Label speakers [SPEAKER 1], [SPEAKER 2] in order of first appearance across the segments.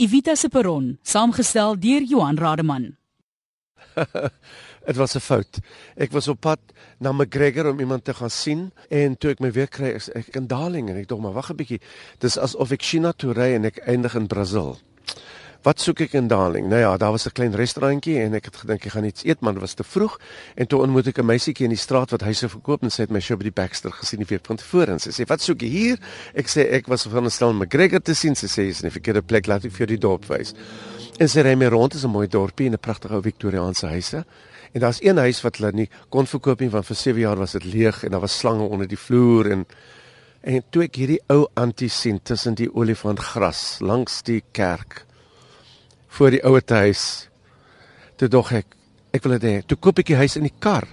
[SPEAKER 1] Evita se perron, saamgestel deur Johan Rademan.
[SPEAKER 2] Dit was 'n fout. Ek was op pad na McGregor om iemand te gaan sien en toe ek my weer kry ek in Darling en ek dink maar wag 'n bietjie. Dis asof ek China toe ry en ek eindig in Brasil. Wat soek ek in Darling? Nou ja, daar was 'n klein restaurantjie en ek het gedink ek gaan iets eet, maar dit was te vroeg en toe ontmoet ek 'n meisietjie in die straat wat huise verkoop en sy het my show by die Baxter gesien die week van tevore en sy sê, "Wat soek jy hier?" Ek sê ek was van 'n stel McGregor te sien. Sy sê, "Dis 'n verkeerde plek, laat ek vir jou die dorp wys." En sy ry my rond, is 'n mooi dorpie en 'n pragtige ou Victoriaanse huise. En daar's een huis wat hulle nie kon verkoop nie want vir 7 jaar was dit leeg en daar was slange onder die vloer en en toe ek hierdie ou antie sien tussen die olifantgras langs die kerk voor die ouete huis. Toe dog ek, ek wil dit hê. Toe koop ek die huis in die kar.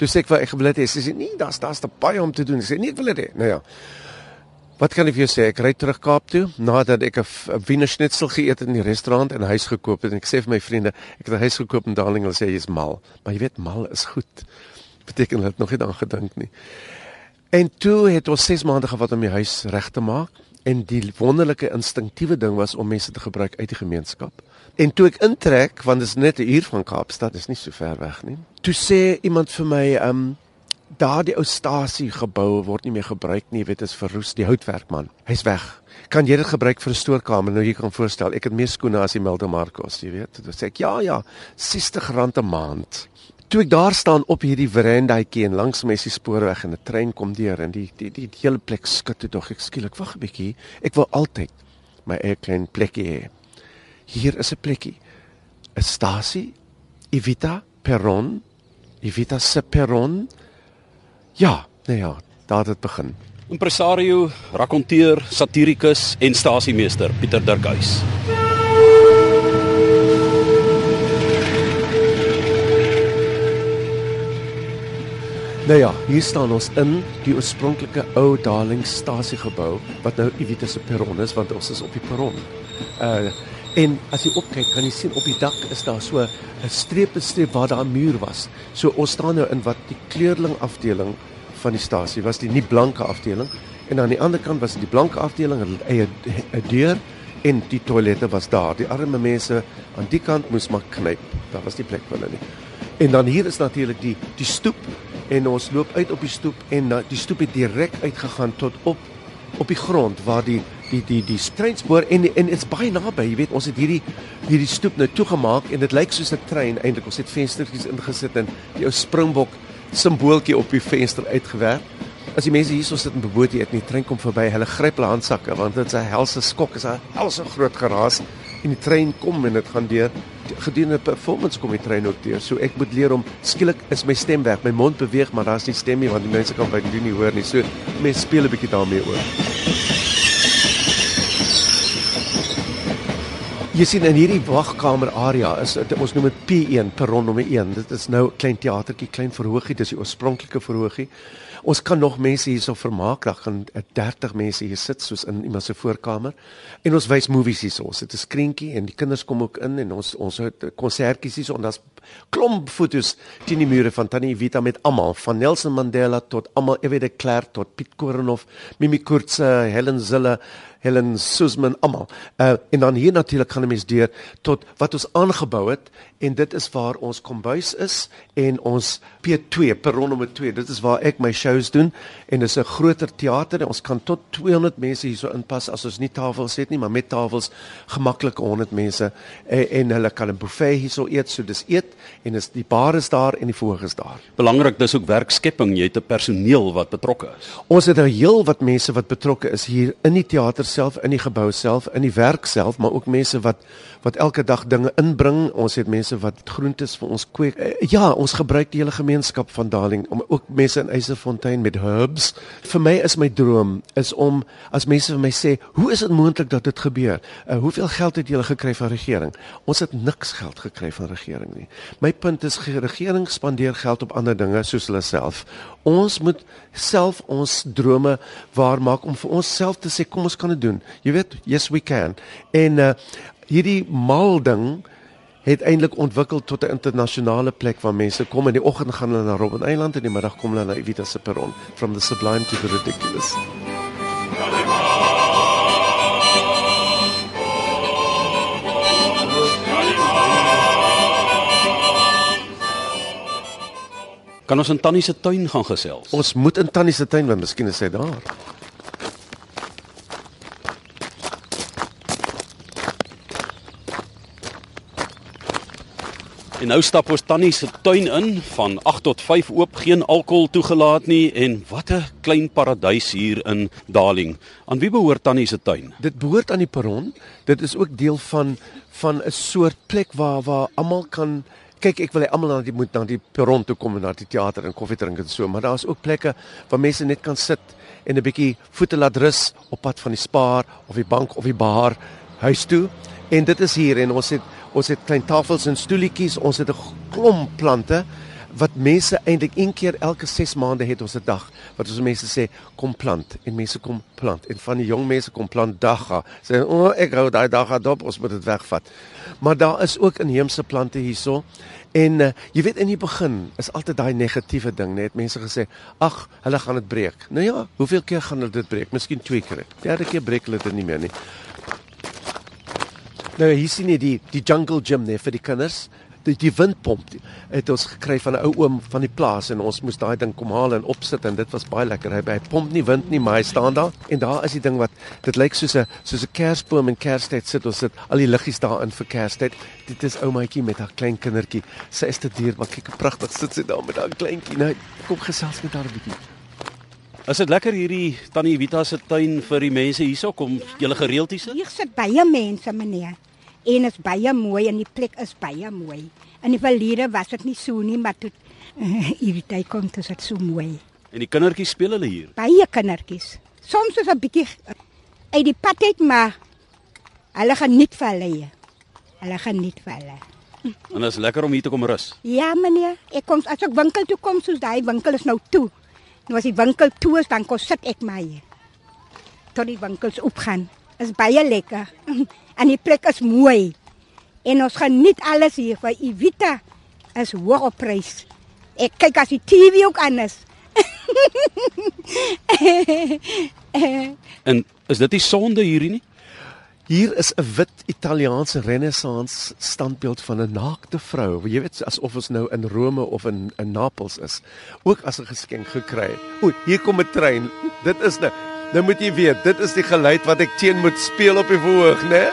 [SPEAKER 2] Toe sê ek vir ek wil dit hê. Sy sê nee, daar's daar's te baie om te doen. Sy sê nee, ek wil dit hê. Nou ja. Wat kan ek vir jou sê? Ek ry terug Kaap toe nadat ek 'n Wiener Schnitzel geëet het in die restaurant en huis gekoop het en ek sê vir my vriende, ek het 'n huis gekoop in Darling hulle sê jy's mal. Maar jy weet mal is goed. Beteken dit nog nie dan gedink nie. En toe het ons 6 maande gehad om die huis reg te maak en die wonderlike instinktiewe ding was om mense te gebruik uit die gemeenskap. En toe ek intrek, want dit is net 'n uur van Kaapstad, is nie so ver weg nie. Toe sê iemand vir my, ehm um, daardie ou stasie gebou word nie meer gebruik nie, weet is verroes, die houtwerkman. Hy's weg. Kan jy dit gebruik vir 'n stoorkamer? Nou jy kan voorstel, ek het meer skoene as die Milde Marcos, jy weet. Toe sê ek, ja, ja, R60 'n maand. Toe ek daar staan op hierdie verandaatjie en langs my is die spoorweg en 'n trein kom deur en die die die, die hele plek skud toe tog ek skielik wag 'n bietjie. Ek wil altyd my eie klein plekkie hê. Hier is 'n plekkie. 'n Stasie Evita Perron. Evita se Perron. Ja, nee ja, daar het dit begin.
[SPEAKER 3] Impresario, rakonteur, satirikus en stasiemeester Pieter Dirkhuis.
[SPEAKER 2] Nou ja, hier staan ons in die oorspronklike ou Darling stasiegebou wat nou Evita se perron is want ons is op die perron. Uh en as jy opkyk kan jy sien op die dak is daar so 'n streep en streep waar daar 'n muur was. So ons staan nou in wat die kleurling afdeling van die stasie was, die nie blanke afdeling en aan die ander kant was die blanke afdeling en eie 'n deur en die toilette was daar. Die arme mense aan die kant moes maar knyp. Daar was nie plek vir hulle nie. En dan hier is natuurlik die die stoep en ons loop uit op die stoep en na, die stoep het direk uitgegaan tot op op die grond waar die die die die treinspoor en en dit's baie naby jy weet ons het hierdie hierdie stoep nou toegemaak en dit lyk soos 'n trein eintlik ons het venstertjies ingesit en die ou springbok simbooltjie op die venster uitgewerk. As die mense hierso sit en bewoord eet en die trein kom verby hulle gryp hulle handsakke want dit's 'n helse skok is 'n helse groot geraas. En die trein kom en dit gaan deur. Gedurende performance kom die trein ook deur. So ek moet leer om skielik is my stem weg. My mond beweeg maar daar's nie stem nie want die mense kan by die nie hoor nie. So mense speel 'n bietjie daarmee oor Jy sien in hierdie wagkamer area is dit ons noem dit P1 perron nommer 1. Dit is nou 'n klein teatertjie, klein verhoogie, dis die oorspronklike verhoogie. Ons kan nog mense hierso vermaak. Daar gaan 30 mense hier sit soos in iemand se voorkamer. En ons wys movies hierso. Ons het 'n skreentjie en die kinders kom ook in en ons ons het konsertjies hierso en daar's klomp fotos teen die mure van Tannie Vita met almal, van Nelson Mandela tot almal, Ewe de Klerk tot Piet Koornhof, Mimi Kurtse, Helen Zille Helen Susman almal. Uh en dan hier natuurlik gaan 'n mens deur tot wat ons aangebou het en dit is waar ons kombuis is en ons P2 perron nommer 2. Dit is waar ek my shows doen en dis 'n groter teater en ons kan tot 200 mense hierso inpas as ons nie tafels het nie, maar met tafels gemaklik 100 mense en, en hulle kan 'n buffet hierso eet, so dis eet en is die bar is daar en die voorg is daar.
[SPEAKER 3] Belangrik dis ook werkskepping, jy het 'n personeel wat betrokke is.
[SPEAKER 2] Ons het 'n heel wat mense wat betrokke is hier in die teater self, in die gebou self, in die werk self, maar ook mense wat wat elke dag dinge inbring. Ons het mense wat groentes vir ons kweek. Uh, ja, ons gebruik die hele gemeenskap van Darling om ook mense in Eiserfontein met herbs. Vir my is my droom is om as mense vir my sê, "Hoe is dit moontlik dat dit gebeur? Uh, hoeveel geld het julle gekry van regering?" Ons het niks geld gekry van regering nie. My punt is regering spandeer geld op ander dinge soos hulle self. Ons moet self ons drome waarmaak om vir onsself te sê kom ons kan dit doen. Jy weet, yes we can. En uh hierdie mal ding het eintlik ontwikkel tot 'n internasionale plek waar mense kom in die oggend gaan hulle na Robben Eiland en in die middag kom hulle na Evita se perron from the sublime to the ridiculous.
[SPEAKER 3] Kan ons in Tannie se tuin gaan gesels?
[SPEAKER 2] Ons moet in Tannie se tuin want miskien is sy daar.
[SPEAKER 3] En nou stap ons Tannie se tuin in van 8 tot 5 oop, geen alkohol toegelaat nie en wat 'n klein paradys hier in Darling. Aan wie behoort Tannie se tuin?
[SPEAKER 2] Dit behoort aan die perron. Dit is ook deel van van 'n soort plek waar waar almal kan kyk ek wil hê almal die moet na die perron toe kom en na die teater en koffie drink en so, maar daar's ook plekke waar mense net kan sit en 'n bietjie voete laat rus op pad van die spaar of die bank of die bar huis toe. En dit is hier en ons het ons het klein tafels en stoelietjies, ons het 'n klomp plante wat mense eintlik een keer elke 6 maande het ons 'n dag. Wat ons mense sê kom plant. En mense kom plant. En van die jong mense kom plant dagga. Sê o oh, ek hou daai dagga dop. Ons moet dit wegvat. Maar daar is ook inheemse plante hierso. En uh, jy weet in die begin is altyd daai negatiewe ding net mense gesê ag hulle gaan dit breek. Nou ja hoeveel keer gaan hulle dit breek? Miskien twee keer. Derde keer breek hulle dit nie meer nie Nou hier sien jy die die jungle gym net vir die kinders die die windpomp die, het ons gekry van 'n ou oom van die plaas en ons moes daai ding kom haal en opsit en dit was baie lekker. Hy, hy pomp nie wind nie, maar hy staan daar en daar is die ding wat dit lyk soos 'n soos 'n kersboom en Kerstyd sit ons sit al die liggies daarin vir Kerstyd. Dit is ou maatjie met haar klein kindertjie. Sy is te duur, maar kyk hoe pragtig sit sy daar met haar kleintjie. Nou kom gesels met haar 'n bietjie.
[SPEAKER 3] Is dit lekker hierdie Tannie Vita se tuin vir die mense hierso kom julle gereeld hier sit?
[SPEAKER 4] Hier sit baie mense, meneer. En is baie mooi en die plek is baie mooi. In die verlede was dit nie so nie, maar toe uh, hierdie tyd kom dit is dit so mooi.
[SPEAKER 3] En die kindertjies speel hulle hier.
[SPEAKER 4] Baie kindertjies. Soms is 'n bietjie uit die pad uit, maar hulle geniet vir hulle. Hulle geniet vir hulle.
[SPEAKER 3] En dit is lekker om hier te kom rus.
[SPEAKER 4] Ja, meneer. Ek kom as ek winkel toe kom, soos daai winkel is nou toe. Nou as die winkel toe is, dan kom sit ek maar hier. Tot die winkels opgaan. Is baie lekker. En die plek is mooi. En ons geniet alles hier vir Evita is hoog op prys. Ek kyk as die TV ook aan is.
[SPEAKER 3] En is dit nie sonde hierdie nie?
[SPEAKER 2] Hier is 'n wit Italiaanse renessans standbeeld van 'n naakte vrou. Jy weet asof ons nou in Rome of in in Napels is. Ook as 'n geskenk gekry. O, hier kom 'n trein. Dit is nou nou moet jy weet, dit is die geluid wat ek teen moet speel op die verhoog, né?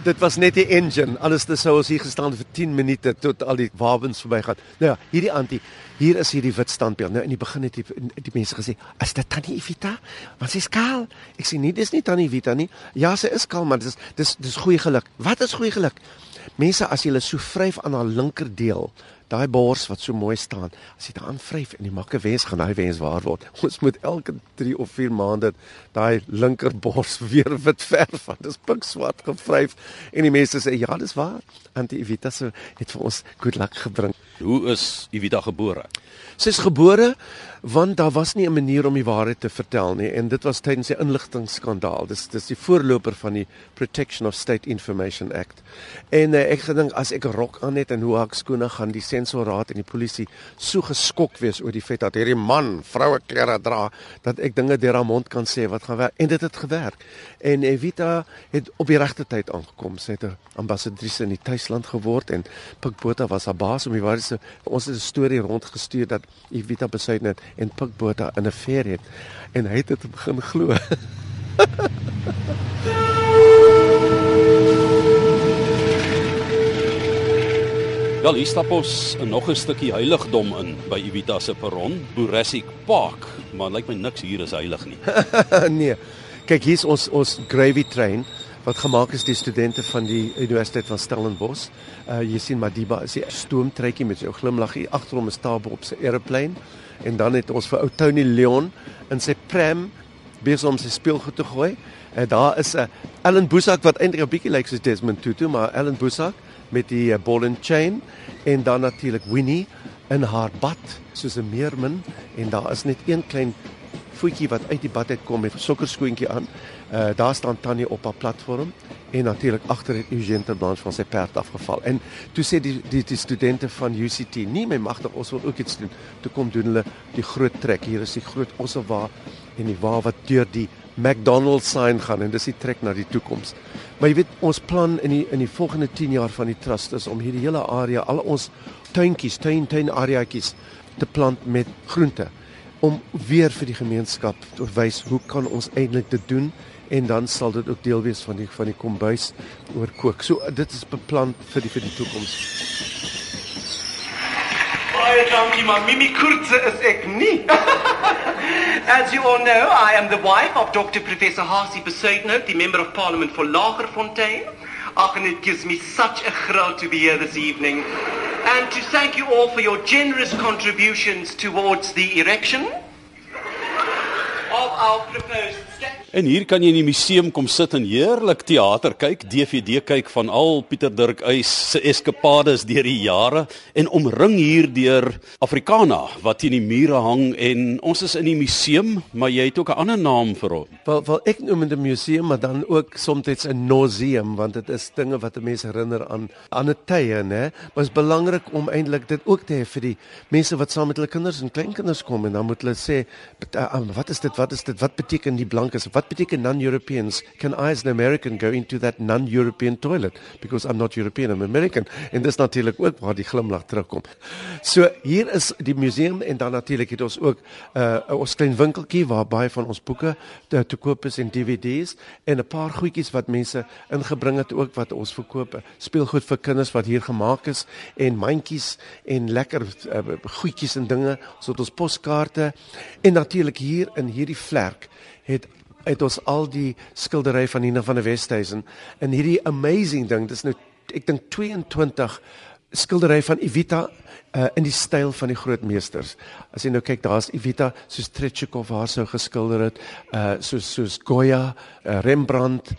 [SPEAKER 2] Dit was net die engine. Alles dit sou ons hier gestaan vir 10 minute tot al die wapens verbygaan. Nou ja, hierdie antie, hier is hierdie wit standbeeld. Nou in die begin het die, die mense gesê, "Is dit Tannie Evita?" Want sy's kaal. Ek sê nie dis nie Tannie Evita nie. Ja, sy is kaal, maar dis dis dis goeie geluk. Wat is goeie geluk? Mense as jy hulle so vryf aan haar linkerdeel, daai bors wat so mooi staan, as jy daaraan vryf en jy maak 'n wens gaan daai wens waar word. Ons moet elke 3 of 4 maande daai linkerbors weer wit verf want dit is pikswart gevryf en die mense sê ja, dis waar. Antie Evita se het vir ons good luck gebring.
[SPEAKER 3] Hoe is Evita gebore?
[SPEAKER 2] Sy's gebore want daar was nie 'n manier om die waarheid te vertel nie en dit was tydens die inligtingskandaal. Dis dis die voorloper van die Protection of State Information Act. En uh, ek gedink as ek 'n rok aan het en hoe ek skoene gaan die sensorraad en die polisie so geskok wees oor die feit dat hierdie man vroue klere dra dat ek dinge deur haar mond kan sê wat gaan werk en dit het gewerk. En Evita het op die regte tyd aangekom. Sy het 'n ambassadrice in die tuisland geword en Pikbota was haar baas om die waarheid ons het 'n storie rondgestuur dat Evita besluit het en Pikbota in 'n veer het en hy het dit begin glo.
[SPEAKER 3] Wel, hier stap ons nog 'n stukkie heiligdom in by Evita se perron, Bourasic Park, maar lyk my niks hier is heilig nie.
[SPEAKER 2] nee. Kyk, hier's ons ons gravy train wat gemaak is deur studente van die Universiteit van Stellenbosch. Uh jy sien Madiba is die stoomtreitjie met sy glimlaggie agter hom is Tabo op sy aeroplane en dan het ons vir ou Tony Leon in sy pram besig om sy speelgoed te gooi. En daar is 'n uh, Ellen Boesak wat eintlik 'n bietjie lyk soos Desmond Tutu, maar Ellen Boesak met die uh, ball and chain en dan natuurlik Winnie in haar bad soos 'n meermin en daar is net een klein voetjie wat uit die bad uitkom met 'n sokkerskoentjie aan. Uh daar staan Tannie op haar platform en natuurlik agter het Eugene Terblanche van sy perd afgeval. En toe sê die die die studente van UCT, "Nee, my magtig, ons wil ook iets doen." Toe kom doen hulle die groot trek. Hier is die groot osselwa en die wa wat deur die McDonald's sign gaan en dis die trek na die toekoms. Maar jy weet ons plan in die in die volgende 10 jaar van die trust is om hierdie hele area, al ons tuintjies, tuin tuin areaatjies te plant met groente om weer vir die gemeenskap te wys hoe kan ons eintlik dit doen en dan sal dit ook deel wees van die van die kombuis oor kook. So dit is beplan vir die vir die toekoms.
[SPEAKER 5] Baie dankie, maar Mimi Kurze is ek nie. As you all know, I am the wife of Dr. Professor Hasi Besuitnout, the Member of Parliament for Lagerfontein. Ach, and it gives me such a thrill to be here this evening. And to thank you all for your generous contributions towards the erection of our proposed statue.
[SPEAKER 3] En hier kan jy in die museum kom sit en heerlik teater kyk, DVD kyk van al Pieter Dirk Uys se eskapades deur die jare en omring hier deur Africana wat teen die mure hang en ons is in die museum, maar jy het ook 'n ander naam vir hom.
[SPEAKER 2] Wel wel ek noem dit 'n museum, maar dan ook soms 'n museum want dit is dinge wat mense herinner aan ander tye, né? Maar is belangrik om eintlik dit ook te hê vir die mense wat saam met hulle kinders en kleinkinders kom en dan moet hulle sê wat is dit? Wat is dit? Wat beteken die blankes? Wat beteken non-Europeans? Can I as an American go into that non-European toilet because I'm not European, I'm American? En dis natuurlik ook waar die glimlag terugkom. So hier is die museum en dan natuurlik het ons ook 'n uh, ons klein winkeltjie waar baie van ons boeke te, te koop is en DVD's en 'n paar goedjies wat mense ingebring het ook wat ons verkoop. Speelgoed vir kinders wat hier gemaak is en mandjies en lekker uh, goedjies en dinge soos ons poskaarte en natuurlik hier in hierdie vlerk het het ons al die skildery van Nina van der Westhuizen en hierdie amazing ding dis nou ek dink 22 skildery van Evita uh, in die styl van die groot meesters. As jy nou kyk, daar's Evita soos Tretchikov haar sou geskilder het, uh soos soos Goya, uh, Rembrandt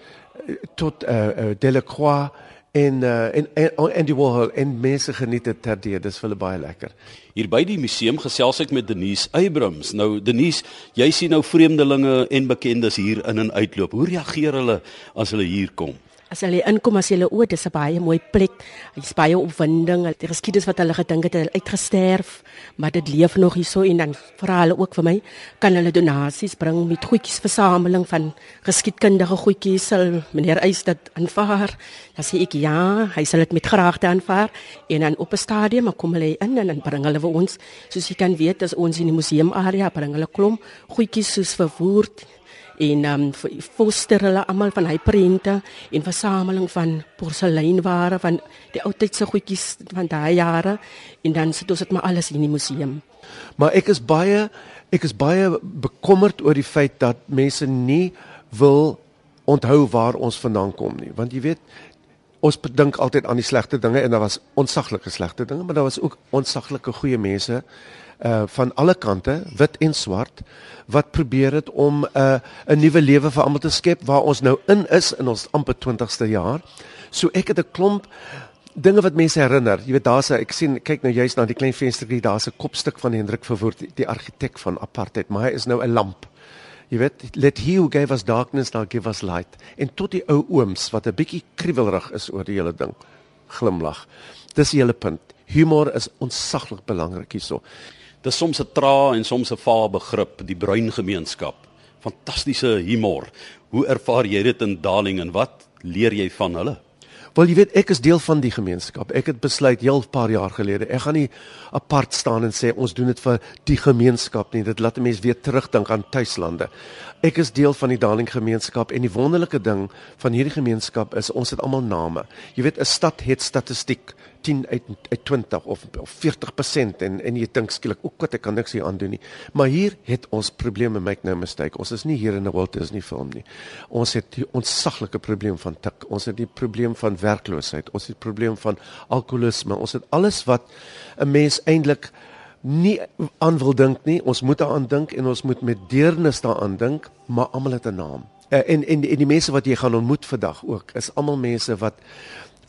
[SPEAKER 2] tot uh, uh Delacroix en uh en, en Andy Warhol en mense geniet dit terdeur. Dis vir hulle baie lekker.
[SPEAKER 3] Hier by die museum gesels ek met Denise Abrams. Nou Denise, jy sien nou vreemdelinge en bekendes hier in en uitloop. Hoe reageer hulle as hulle hier kom?
[SPEAKER 6] As hulle inkom as hulle o, dis 'n baie mooi plek. Hy's baie opwinding. Die geskiedenis wat hulle gedink het, het uitgesterf, maar dit leef nog hierso en dan vra hulle ook vir my, kan hulle donasies bring met goedjies versameling van geskiedkundige goedjies sal meneer Eys dit aanvaar. Dan sê ek ja, hy sal dit met graagte aanvaar en dan op 'n stadium kom hulle in en dan bring hulle vir ons, soos jy kan weet, as ons in die museum area bring hulle klomp goedjies soos verwoord en ehm um, foster hulle almal van hy prente en versameling van porseleinware van die ou tyd se goedjies van daai jare en dan sit ons dit maar alles in die museum.
[SPEAKER 2] Maar ek is baie ek is baie bekommerd oor die feit dat mense nie wil onthou waar ons vandaan kom nie want jy weet ons dink altyd aan die slegte dinge en daar was onsaglike slegte dinge maar daar was ook onsaglike goeie mense uh van alle kante, wit en swart, wat probeer het om 'n uh, 'n nuwe lewe vir almal te skep waar ons nou in is in ons amper 20ste jaar. So ek het 'n klomp dinge wat mense herinner. Jy weet daar's 'n ek sien kyk nou juist na die klein venstertjie, daar's 'n kopstuk van Hendrik Verwoerd, die, die argitek van apartheid, maar hy is nou 'n lamp. Jy weet, let he who gave us darkness now give us light. En tot die ou ooms wat 'n bietjie kriewelrig is oor die hele ding, glimlag. Dis die hele punt. Humor is ontsaglik belangrik hierso.
[SPEAKER 3] Dis soms 'n tra en soms 'n vaar begrip, die bruin gemeenskap. Fantastiese humor. Hoe ervaar jy dit in Darling en wat leer jy van hulle?
[SPEAKER 2] Wel jy weet ek is deel van die gemeenskap. Ek het besluit heel paar jaar gelede. Ek gaan nie apart staan en sê ons doen dit vir die gemeenskap nie. Dit laat mense weer terugdink aan tuislande. Ek is deel van die Darling gemeenskap en die wonderlike ding van hierdie gemeenskap is ons het almal name. Jy weet 'n stad het statistiek. 10 uit, uit 20 of, of 40% en en jy dink skielik ook wat ek kan niks hier aan doen nie. Maar hier het ons probleme make no mistake. Ons is nie hier in 'n Walt Disney film nie. Ons het die ontsaglike probleem van tik. Ons het die probleem van werkloosheid. Ons het die probleem van alkoholisme. Ons het alles wat 'n mens eintlik nie aan wil dink nie. Ons moet daaraan dink en ons moet met deernis daaraan dink, maar almal het 'n naam. Uh, en en en die mense wat jy gaan ontmoet vandag ook is almal mense wat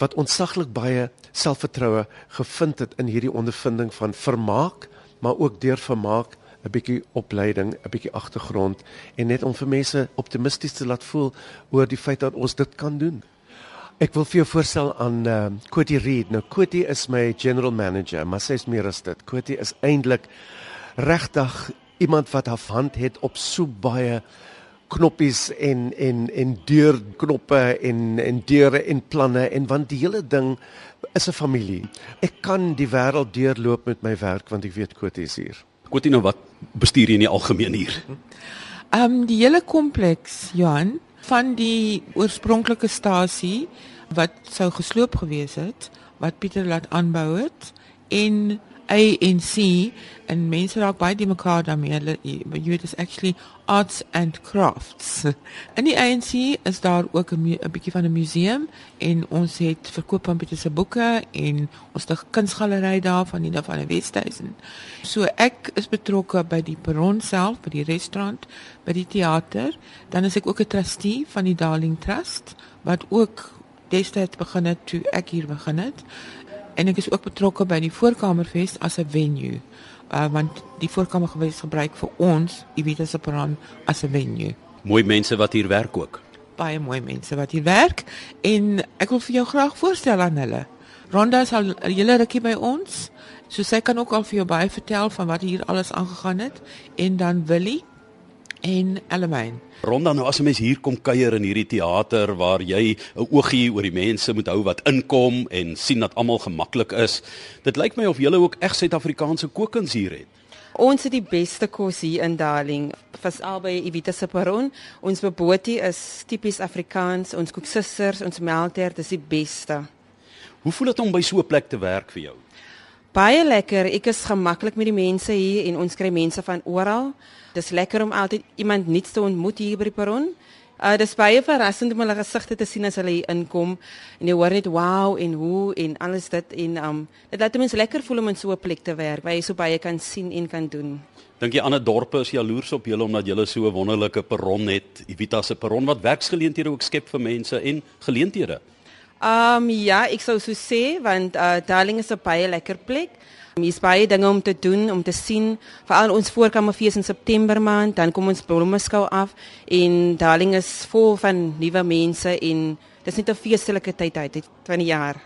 [SPEAKER 2] wat ontsaglik baie selfvertroue gevind het in hierdie ondervinding van vermaak, maar ook deur vermaak 'n bietjie opleiding, 'n bietjie agtergrond en net om vir mense optimisties te laat voel oor die feit dat ons dit kan doen. Ek wil vir jou voorstel aan uh, Koti Reed. Nou Koti is my general manager, maar sy is meer as dit. Koti is eintlik regtig iemand wat haar hand het op so baie knoppies en en en deurknoppe en en deure en planne en want die hele ding is 'n familie. Ek kan die wêreld deurloop met my werk want ek weet Kotie is hier.
[SPEAKER 3] Kotie nou wat bestuur jy in die algemeen hier?
[SPEAKER 7] Ehm um, die hele kompleks, Johan, van die oorspronklike stasie wat sou gesloop gewees het, wat Pieter laat aanbou het en ANC en mense raak baie die mekaar daarmee. Hulle you weet is actually arts and crafts. In die ANC is daar ook 'n bietjie van 'n museum en ons het verkoop van Pieter se boeke en ons het 'n kunsgalery daar van die van die Westhuizen. So ek is betrokke by die perron self, by die restaurant, by die teater. Dan is ek ook 'n trustee van die Darling Trust wat ook destyds begin het toe ek hier begin het en ek is ook betrokke by die voorkamerfees as 'n venue. Uh want die voorkamerfees gebruik vir ons Evita se peron as 'n venue.
[SPEAKER 3] Mooi mense wat hier werk ook.
[SPEAKER 7] Baie mooi mense wat hier werk en ek wil vir jou graag voorstel aan hulle. Ronda is al 'n hele rukkie by ons. So sy kan ook al vir jou baie vertel van wat hier alles aangegaan het en dan Willie en Elmaine.
[SPEAKER 3] Ronda nou as 'n mens hier kom kuier in hierdie teater waar jy 'n oogie oor die mense moet hou wat inkom en sien dat almal gemaklik is. Dit lyk my of julle ook reg Suid-Afrikaanse kokens hier het.
[SPEAKER 8] Ons het die beste kos hier in Darling. Vir albei Evita se peron. Ons beboetie is tipies Afrikaans. Ons kook susters, ons melktert is die beste.
[SPEAKER 3] Hoe voel dit om by so 'n plek te werk vir jou?
[SPEAKER 8] Baie lekker. Ek is gemaklik met die mense hier en ons kry mense van oral. Dis lekker om altyd iemand nuuts te ontmoet hier by die perron. Uh dis baie verrassend om hulle gesigte te sien as hulle hier inkom en jy hoor net wow en hoe en alles dit en um dit laat mense lekker voel om in so 'n plek te werk waar jy so baie kan sien en kan doen.
[SPEAKER 3] Dink jy ander dorpe is jaloers op julle omdat julle so 'n wonderlike perron het, Evita se perron wat werksgeleenthede ook skep vir mense en geleenthede?
[SPEAKER 8] Um ja, ek sou so sê want uh Darling is 'n baie lekker plek. Hier is baie dinge om te doen, om te sien. Veral ons voorkamerfees in September maand, dan kom ons blommeskou af en Darling is vol van nuwe mense en dis net 'n feestelike tyd uit van die jaar.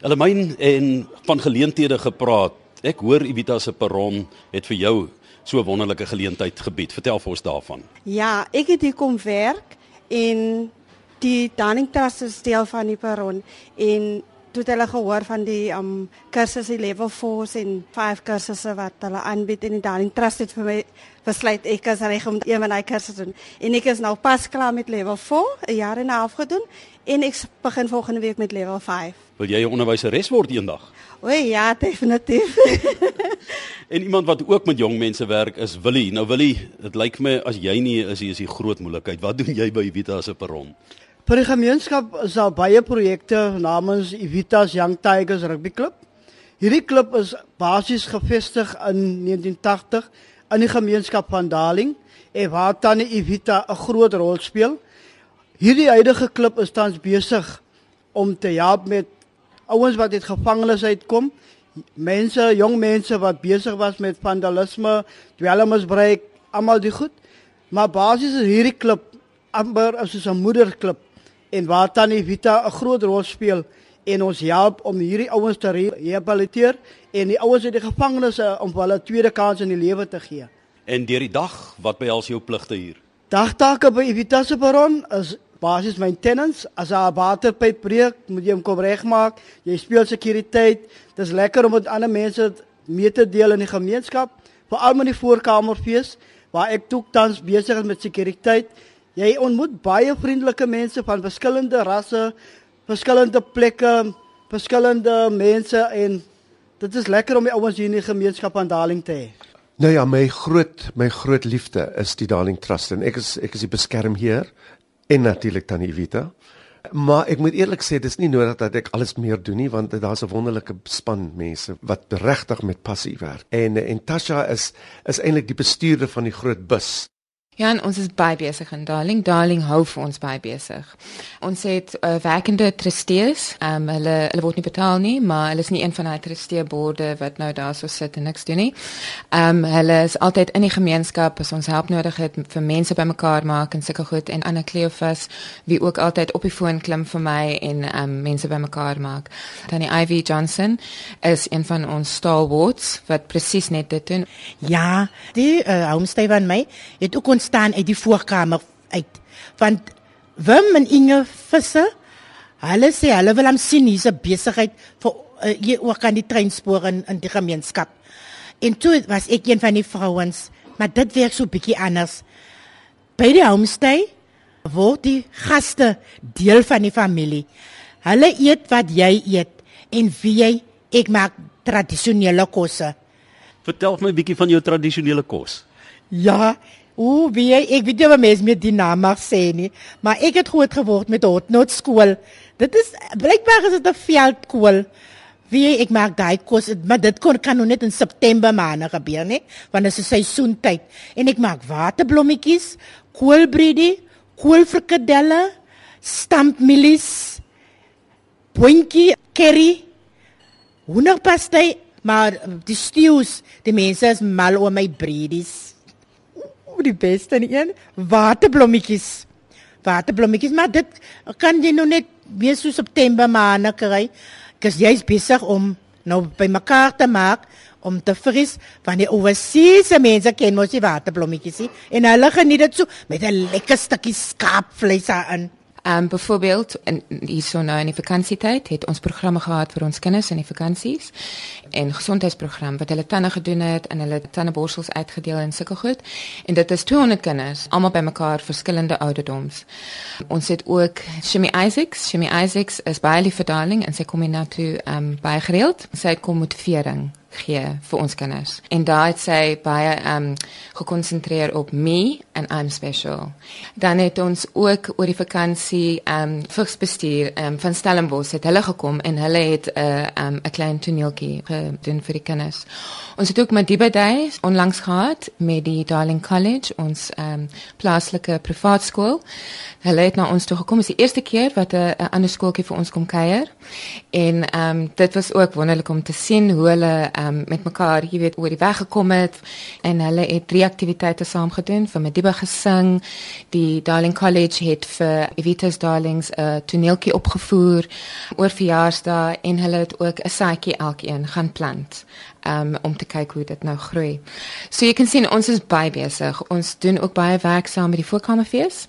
[SPEAKER 3] Hulle myn en van geleenthede gepraat. Ek hoor Evita se perron het vir jou so 'n wonderlike geleentheid gebied. Vertel vir ons daarvan.
[SPEAKER 9] Ja, ek het hier kom werk en die Darling Trust is deel van die perron en toe het hulle gehoor van die um kursusse level 4 en 5 kursusse wat hulle aanbied en die Darling Trust het vir my besluit ek is reg om een van daai kursusse doen. En ek is nou pas klaar met level 4, 'n jaar en 'n half gedoen en ek begin volgende week met level 5.
[SPEAKER 3] Wil jy 'n onderwyseres word eendag?
[SPEAKER 9] O ja, definitief.
[SPEAKER 3] en iemand wat ook met jong mense werk is Willie. Nou Willie, dit lyk my as jy nie is, is die groot moeilikheid. Wat doen jy by Vita se perron?
[SPEAKER 10] Vir die gemeenskap is daar baie projekte namens Evitas Young Tigers Rugby Club. Hierdie klub is basies gevestig in 1980 in die gemeenskap van Darling en waar tannie Evita 'n groot rol speel. Hierdie huidige klub is tans besig om te help met ouens wat uit gevangenes uitkom, mense, jong mense wat besig was met vandalisme, dwelmmisbruik, almal die goed. Maar basies is hierdie klub amper as 'n moederklub en waar tannie Vita 'n groot rol speel en ons help om hierdie ouens te rehabiliteer en die ouens uit die gevangenes om hulle tweede kans in die lewe te gee.
[SPEAKER 3] En deur die dag, wat behels jou pligte hier?
[SPEAKER 10] Dagtake by Vita se baron is basies maintenance. As 'n waterpyp breek, moet jy hom kom regmaak. Jy speel sekuriteit. Dis lekker om met ander mense mee te deel in die gemeenskap, veral met die voorkamerfees waar ek toe tans besig is met sekuriteit. Jy ontmoet baie vriendelike mense van verskillende rasse, verskillende plekke, verskillende mense en dit is lekker om die ouens hier in die gemeenskap aan Darling te hê.
[SPEAKER 2] Nou ja, my groot my groot liefde is die Darling Trust en ek is ek is die beskermheer en natuurlik tannie Evita. Maar ek moet eerlik sê dis nie nodig dat ek alles meer doen nie want daar's 'n wonderlike span mense wat regtig met passie werk. En en Tasha is is eintlik die bestuurder van die groot bus.
[SPEAKER 11] Ja, ons is baie besig en Darling, Darling hou vir ons baie besig. Ons het uh, werkende trustees. Ehm um, hulle hulle word nie betaal nie, maar hulle is nie een van daai trusteeborde wat nou daar so sit en niks doen nie. Ehm um, hulle is altyd in die gemeenskap as ons help nodig het vir mense bymekaar maak en sulke goed en Anna Cleophas wie ook altyd op die foon klim vir my en ehm um, mense bymekaar maak. Dan die Ivy Johnson is een van ons stalwarts wat presies net dit doen.
[SPEAKER 12] Ja, die uh, homestay van my het ook ons staan uit die voorkamer uit. Want Wim en Inge Visser, hulle sê hulle wil hom sien hier's 'n besigheid vir uh, hier ook aan die treinspoor in, in die gemeenskap. En toe was ek een van die vrouens, maar dit werk so bietjie anders. By die homestay word die gaste deel van die familie. Hulle eet wat jy eet en wie jy ek maak tradisionele kosse.
[SPEAKER 3] Vertel my 'n bietjie van jou tradisionele kos.
[SPEAKER 12] Ja, o, wie jy, ek weet jy wat mense met die naam mag sê nie, maar ek het groot geword met hotnot skool. Dit is blykbaar is dit 'n veldkool. Wie jy, ek maak daai kos, maar dit kon kan nou net in September maande gebeur, nee, want dit is seisoentyd. En ek maak waterblommetjies, koolbredie, koolfrikadelle, stampmielies, boontjie, curry, hoenderpastei, maar die stews, die mense is mal oor my bredies. O, die beste een, waterblommetjies. Waterblommetjies, maar dit kan jy nou net weer so September maande kry. Kus jy's besig om nou by mekaar te maak om te vries van die oorseese mense ken mos die waterblommetjies en hulle geniet dit so met 'n lekker stukkie skaapvleis daarin.
[SPEAKER 11] Um byvoorbeeld in hierso nou in die vakansietyd het ons programme gehad vir ons kinders in die vakansies en gesondheidsprogram wat hulle tande gedoen het en hulle tandeborsels uitgedeel en sulke goed. En dit is 200 kinders, almal bymekaar verskillende ouderdoms. Ons het ook Shimmy Isaacs. Shimmy Isaacs is baie lief vir darling en sy kom hier na toe um bygereeld. Sy kom motivering gee vir ons kinders. En daar het sy baie um gekonsentreer op me and I'm special. Dan het ons ook oor die vakansie um vigsbestuur um van Stellenbosch het hulle gekom en hulle het 'n uh, um 'n klein toneeltjie gedoen vir die kinders. Ons het ook Madiba Days onlangs gehad met die Darling College, ons um plaaslike privaat skool. Hulle het na ons toe gekom. Dit is die eerste keer wat 'n ander skooltjie vir ons kom kuier. En ehm um, dit was ook wonderlik om te sien hoe hulle ehm um, met mekaar, jy weet, oor die weg gekom het en hulle het drie aktiwiteite saam gedoen vir Mediba gesing. Die Darling College het vir Evita's Darlings 'n uh, toneeltjie opgevoer oor verjaarsdae en hulle het ook 'n saadjie elkeen gaan plant um, om te kyk hoe dit nou groei. So jy kan sien ons is baie besig. Ons doen ook baie werk saam met die voorkamerfees.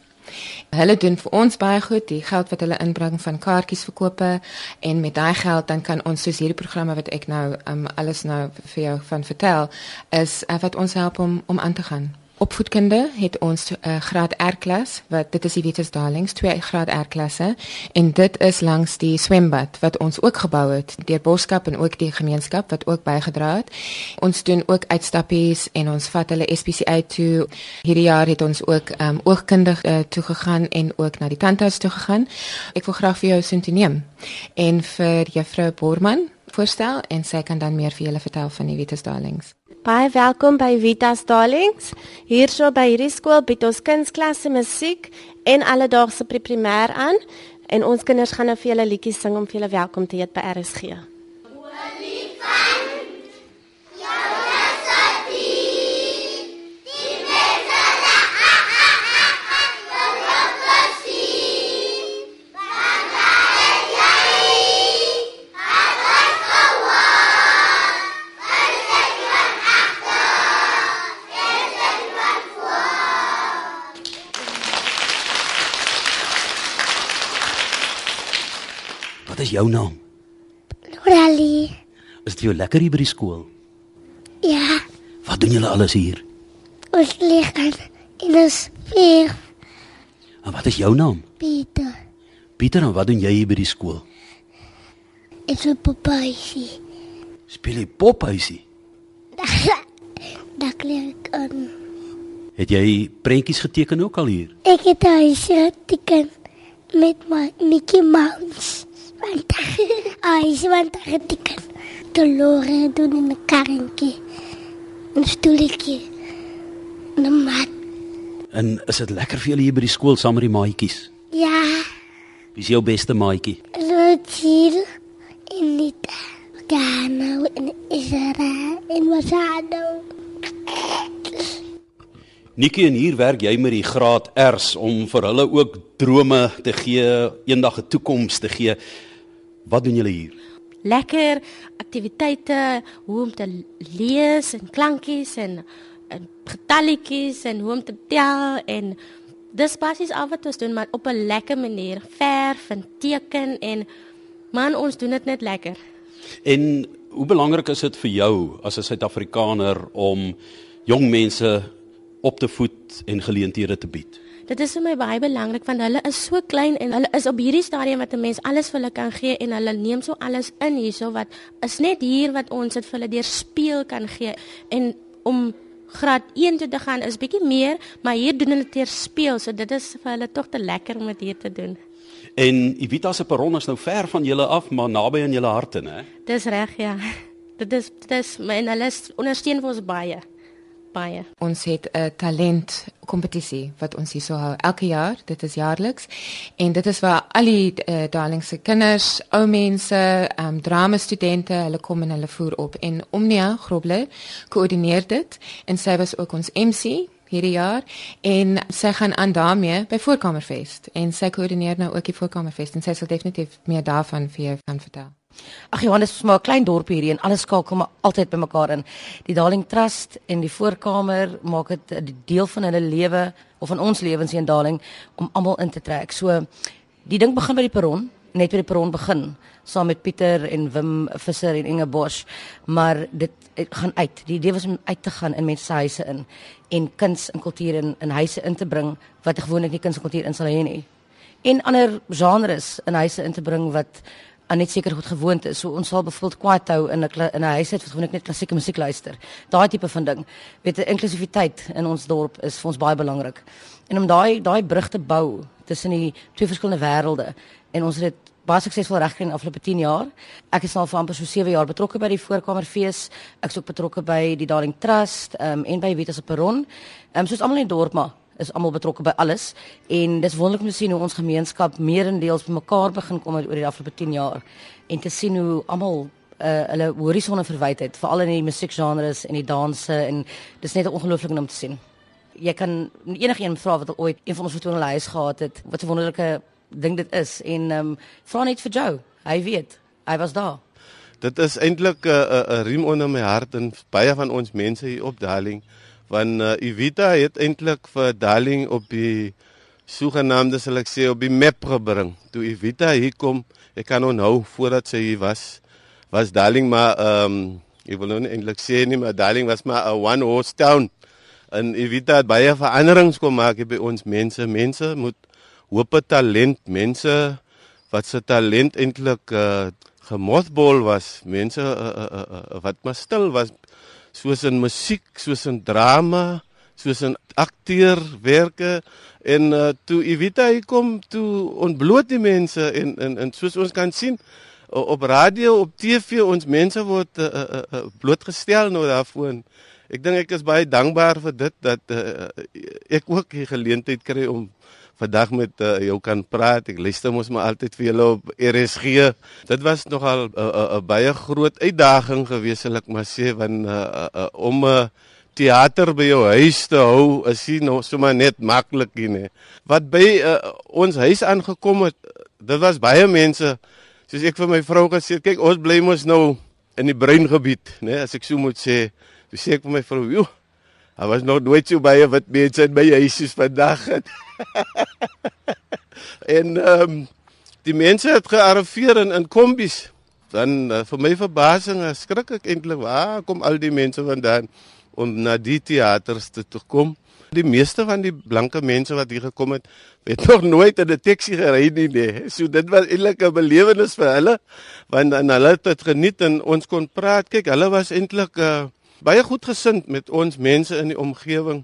[SPEAKER 11] Hulle doen vir ons baie goed, die geld wat hulle inbring van kaartjies verkope en met daai geld dan kan ons soos hierdie programme wat ek nou um, alles nou vir jou van vertel is uh, wat ons help om om aan te gaan opvoedkunde het ons 'n uh, eh, graad R klas wat dit is die Vitus Darlings twee graad R klasse en dit is langs die swembad wat ons ook gebou het deur Boskap en ook die gemeenskap wat ook bygedra het. Ons doen ook uitstappies en ons vat hulle SPCA toe. Hierdie jaar het ons ook um, oogkundig uh, toe gegaan en ook na die tandhuis toe gegaan. Ek wil graag vir jou sin te neem en vir juffrou Borman voorstel en sy kan dan meer vir julle vertel van die Vitus Darlings.
[SPEAKER 13] Baie welkom by Vitas Darlings. Hierso by hierdie skool bied ons kunsklasse, musiek en alledaagse primêr aan en ons kinders gaan nou vir julle liedjies sing om vir julle welkom te heet by RSG.
[SPEAKER 3] Wat is jou naam?
[SPEAKER 14] Loralie.
[SPEAKER 3] Is dit jou lekker hier by die skool?
[SPEAKER 14] Ja,
[SPEAKER 3] Wat doen julle alles hier?
[SPEAKER 14] ons lig aan in 'n speer.
[SPEAKER 3] En wat is jou naam?
[SPEAKER 14] Pieter.
[SPEAKER 3] Pieter, en wat doen jy hier by die skool?
[SPEAKER 14] Ek is papaisie.
[SPEAKER 3] Speel jy pophuisie?
[SPEAKER 14] Daar kleer ek aan.
[SPEAKER 3] Het jy prentjies geteken ook al hier?
[SPEAKER 14] Ek het huis geteken met my Mickey Mouse. Want huis want geteken. Dolore doen in 'n karretjie. 'n stoeltjie. 'n mat.
[SPEAKER 3] En is dit lekker vir julle hier by die skool saam met die maatjies?
[SPEAKER 14] Ja,
[SPEAKER 3] Wie is jou beste maatjie?
[SPEAKER 14] Rotiel en Nita. Gano en Isra en Wasado.
[SPEAKER 3] Nikki en hier werk jy met die graad R's om vir hulle ook drome te gee, eendag 'n toekoms te gee. Wat doen julle hier?
[SPEAKER 15] lekker aktiwiteite hoe om te lees en klankies en, en getalletjies en hoe om te tel en dis basies al wat ons doen, maar op 'n lekker manier. Verf en teken en man, ons doen dit net lekker.
[SPEAKER 3] En hoe belangrik is dit vir jou as 'n Suid-Afrikaner om jong mense op te voed en geleenthede te bied?
[SPEAKER 15] Dit is vir my baie belangrik want hulle is so klein en hulle is op hierdie stadium wat 'n mens alles vir hulle kan gee en hulle neem so alles in hierso wat is net hier wat ons dit vir hulle deur speel kan gee en om graad 1 toe te gaan is bietjie meer, maar hier doen hulle teer speel, so dit is vir hulle tog te lekker om dit hier te doen.
[SPEAKER 3] En Evita se perron is nou ver van julle af, maar naby aan julle harte, né?
[SPEAKER 15] Dis reg, ja. Dit is dit is en hulle ondersteun vir ons baie baie.
[SPEAKER 11] Ons het 'n talent kompetisie wat ons hierso hou elke jaar. Dit is jaarliks. En dit is waar al die uh, darlingse kinders, ou mense, ehm um, drama studente, hulle kom en hulle voer op en Omnia Grobler koördineer dit en sy was ook ons MC hierdie jaar en sy gaan aan daarmee by Voorkamerfees en sy koördineer nou ook die Voorkamerfees en sy sal definitief meer daarvan vir jou kan vertel.
[SPEAKER 16] Ag Johannes, is maar 'n klein dorpie hierdie en alles skakel maar altyd bymekaar in. Die Darling Trust en die voorkamer maak dit 'n deel van hulle lewe of van ons lewens hier in Darling om almal in te trek. So die ding begin by die perron, net by die perron begin saam met Pieter en Wim Visser en Inge Bosch, maar dit gaan uit. Die idee was om uit te gaan in mense se huise in en kuns en kultuur in in huise in te bring wat gewoonlik nie kuns en kultuur in sal hê nie. En ander genres in huise in te bring wat aan net seker goed gewoond is. So ons sal byvoorbeeld kwaadhou in 'n in 'n huis het wat gewoonlik net klassieke musiek luister. Daai tipe van ding. Weet jy, inklusiwiteit in ons dorp is vir ons baie belangrik. En om daai daai brug te bou tussen die twee verskillende wêrelde en ons het dit baie suksesvol regkry in afgelope 10 jaar. Ek is al vir amper so 7 jaar betrokke by die voorkamerfees. Ek is ook betrokke by die Darling Trust um, en by Vitas op Perron. Ehm um, soos almal in die dorp maar is almal betrokke by alles en dis wonderlik om te sien hoe ons gemeenskap meerendeels bymekaar begin kom oor die afgelope 10 jaar en te sien hoe almal uh, hulle horisonne verwyd het veral in die musiekgenres en die danse en dis net ongelooflik om te sien. Jy kan enigiemand vra wat al ooit een van ons vertonings huis gehad het wat 'n wonderlike ding dit is en ehm um, vra net vir Joe. Hy weet. Hy was daar.
[SPEAKER 17] Dit is eintlik 'n uh, 'n uh, riem onder my hart en baie van ons mense hier op Darling want uh, Evita het eintlik vir Darling op die sogenaamde sal ek sê op die map gebring. Toe Evita hier kom, ek kan onthou voordat sy hier was, was Darling maar ehm um, ek wil nou nie eintlik sê nie, maar Darling was maar 'n one horse town. En Evita het baie veranderings kom maak by ons mense. Mense moet hoop talent, mense wat se talent eintlik uh, gemothbol was, mense uh, uh, uh, uh, wat maar stil was soos in musiek, soos in drama, soos in akteurwerke en uh, toe Evita hier kom, toe ontbloot die mense en en en soos ons kan sien op radio, op TV, ons mense word uh, uh, uh, blootgestel nou daarvoor. Ek dink ek is baie dankbaar vir dit dat uh, ek ook die geleentheid kry om vandag met uh, jou kan praat. Ek luister mos maar altyd vir julle op RSG. Dit was nogal 'n uh, uh, uh, baie groot uitdaging geweest, sal ek maar sê, want uh, uh, uh, om 'n uh, teater by jou huis te hou, is nie nog sommer net maklik nie. Wat by uh, ons huis aangekom het, dit was baie mense. Soos ek vir my vrou gesê, kyk, ons bly mos nou in die bruin gebied, né, as ek so moet sê. Dis sê ek vir my vrou, "Joe, Hy was nog nooit so baie wit mense in my huisies vandag het. en ehm um, die mense het gearriveer in in kombies. Dan uh, vir my verbasing, skrik ek eintlik, waar kom al die mense vandaan om na die teaters te, te kom? Die meeste van die blanke mense wat hier gekom het, het nog nooit in 'n taxi gery nie. nie. So dit was eintlik 'n belewenis vir hulle want dan hulle het dit geniet en ons kon praat. Kyk, hulle was eintlik 'n uh, baie goed gesind met ons mense in die omgewing.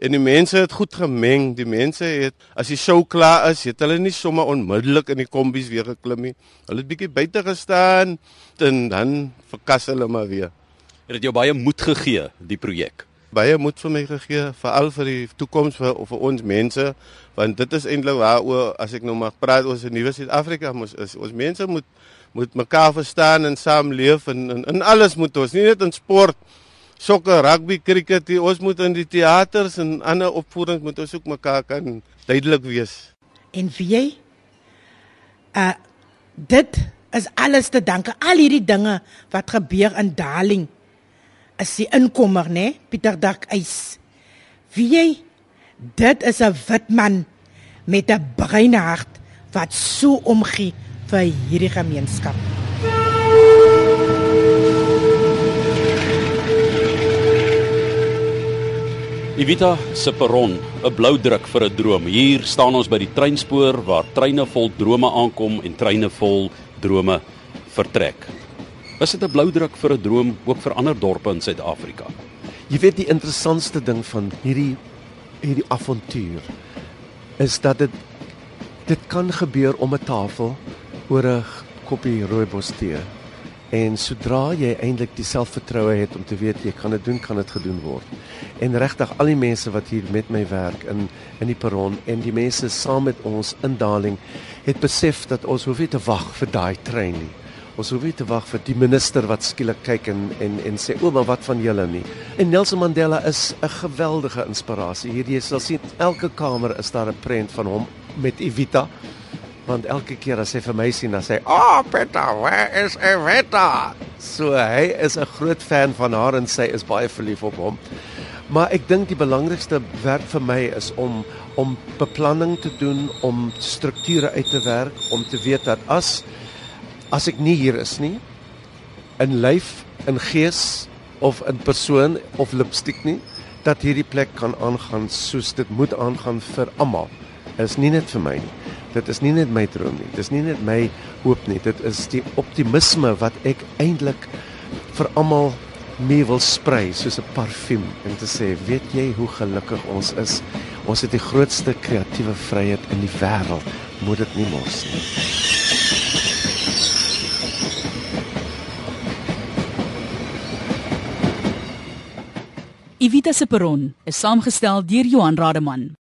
[SPEAKER 17] En die mense het goed gemeng. Die mense het as die show klaar is, het hulle nie sommer onmiddellik in die kombies weer geklim nie. Hulle het bietjie buite gestaan en dan verkas hulle maar weer.
[SPEAKER 3] Het dit jou baie moed gegee, die projek?
[SPEAKER 17] Baie moed vir my gegee, veral vir die toekoms vir, vir ons mense, want dit is eintlik waaroor as ek nou mag praat oor se nuwe Suid-Afrika, ons ons mense moet moet mekaar verstaan en saamleef en, en en alles moet ons nie net in sport sokker rugby cricket die, ons moet in die teaters en ander opvoedings moet ons ook mekaar kan duidelik wees.
[SPEAKER 12] En wie jy uh dit is alles te danke al hierdie dinge wat gebeur in Darling is die inkomer nê Pieter Dak ys wie jy Dit is 'n wit man met 'n bruin hart wat so omgee vir hierdie gemeenskap.
[SPEAKER 3] Evita se perron, 'n blou druk vir 'n droom. Hier staan ons by die treinspoor waar treine vol drome aankom en treine vol drome vertrek. Is dit 'n blou druk vir 'n droom ook vir ander dorpe in Suid-Afrika?
[SPEAKER 2] Jy weet die interessantste ding van hierdie hierdie avontuur is dat dit dit kan gebeur om 'n tafel oor 'n koppie rooibos tee. En sodra jy eintlik die selfvertroue het om te weet jy kan dit doen, kan dit gedoen word. En regtig al die mense wat hier met my werk in in die perron en die mense saam met ons in Darling het besef dat ons hoef nie te wag vir daai trein nie. Ons hoef nie te wag vir die minister wat skielik kyk en en en sê o, maar wat van julle nie. En Nelson Mandela is 'n geweldige inspirasie. Hier jy sal sien elke kamer is daar 'n prent van hom met Evita want elke keer as hy vir my sien dan sê hy, "Ah, oh, Peter, where is Evita?" So hy is 'n groot fan van haar en sy is baie verlief op hom. Maar ek dink die belangrikste werk vir my is om om beplanning te doen, om strukture uit te werk, om te weet dat as as ek nie hier is nie in lyf, in gees of in persoon of lipstiek nie, dat hierdie plek kan aangaan soos dit moet aangaan vir almal. Is nie net vir my nie. Dit is nie net my droom nie. Dit is nie net my hoop nie. Dit is die optimisme wat ek eintlik vir almal mee wil sprei soos 'n parfuum en te sê, weet jy hoe gelukkig ons is? Ons het die grootste kreatiewe vryheid in die wêreld. Moet dit nie mors nie.
[SPEAKER 1] Evita se perron is saamgestel deur Johan Rademan.